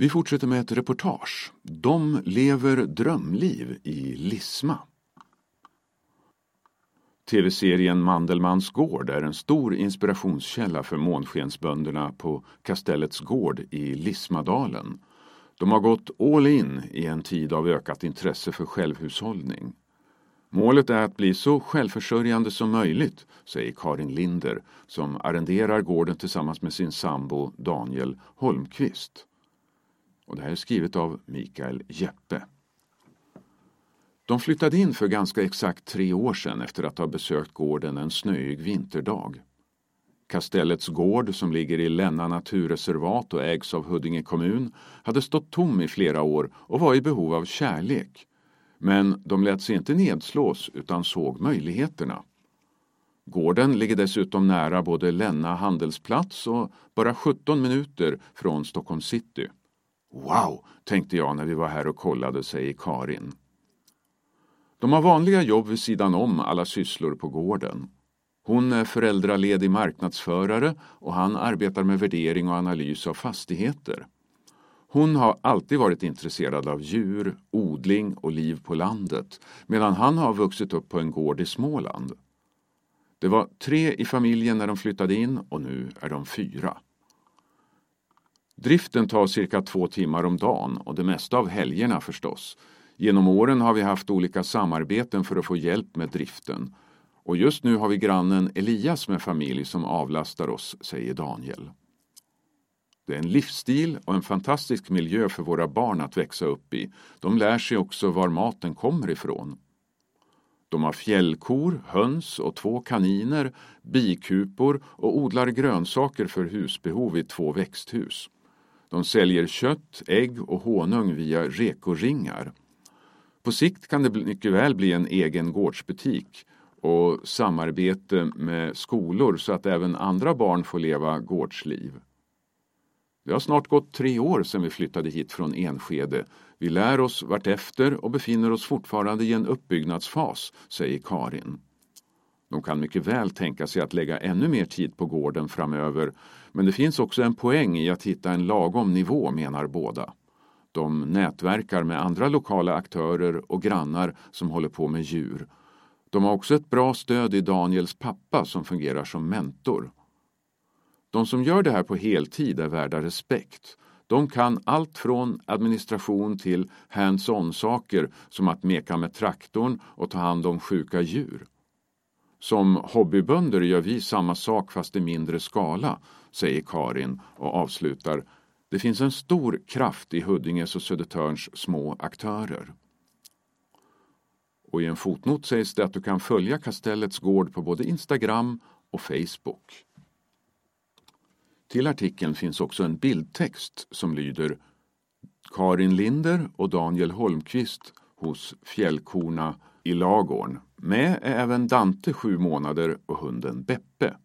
Vi fortsätter med ett reportage. De lever drömliv i Lisma. TV-serien Mandelmans gård är en stor inspirationskälla för månskensbönderna på Kastellets gård i Lismadalen. De har gått all in i en tid av ökat intresse för självhushållning. Målet är att bli så självförsörjande som möjligt, säger Karin Linder som arrenderar gården tillsammans med sin sambo Daniel Holmqvist. Och det här är skrivet av Mikael Jeppe. De flyttade in för ganska exakt tre år sedan efter att ha besökt gården en snöig vinterdag. Kastellets gård, som ligger i Länna naturreservat och ägs av Huddinge kommun, hade stått tom i flera år och var i behov av kärlek. Men de lät sig inte nedslås utan såg möjligheterna. Gården ligger dessutom nära både Länna handelsplats och bara 17 minuter från Stockholm city. Wow, tänkte jag när vi var här och kollade, säger Karin. De har vanliga jobb vid sidan om alla sysslor på gården. Hon är föräldraledig marknadsförare och han arbetar med värdering och analys av fastigheter. Hon har alltid varit intresserad av djur, odling och liv på landet medan han har vuxit upp på en gård i Småland. Det var tre i familjen när de flyttade in och nu är de fyra. Driften tar cirka två timmar om dagen och det mesta av helgerna förstås. Genom åren har vi haft olika samarbeten för att få hjälp med driften. Och just nu har vi grannen Elias med familj som avlastar oss, säger Daniel. Det är en livsstil och en fantastisk miljö för våra barn att växa upp i. De lär sig också var maten kommer ifrån. De har fjällkor, höns och två kaniner, bikupor och odlar grönsaker för husbehov i två växthus. De säljer kött, ägg och honung via rekoringar. På sikt kan det mycket väl bli en egen gårdsbutik och samarbete med skolor så att även andra barn får leva gårdsliv. Det har snart gått tre år sedan vi flyttade hit från Enskede. Vi lär oss vartefter och befinner oss fortfarande i en uppbyggnadsfas, säger Karin. De kan mycket väl tänka sig att lägga ännu mer tid på gården framöver men det finns också en poäng i att hitta en lagom nivå, menar båda. De nätverkar med andra lokala aktörer och grannar som håller på med djur. De har också ett bra stöd i Daniels pappa som fungerar som mentor. De som gör det här på heltid är värda respekt. De kan allt från administration till hands-on-saker som att meka med traktorn och ta hand om sjuka djur. Som hobbybönder gör vi samma sak fast i mindre skala, säger Karin och avslutar. Det finns en stor kraft i Huddinges och Södertörns små aktörer. Och i en fotnot sägs det att du kan följa Kastellets gård på både Instagram och Facebook. Till artikeln finns också en bildtext som lyder Karin Linder och Daniel Holmqvist hos Fjällkorna i lagorn. Med är även Dante sju månader och hunden Beppe.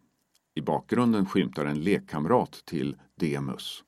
I bakgrunden skymtar en lekkamrat till Demus.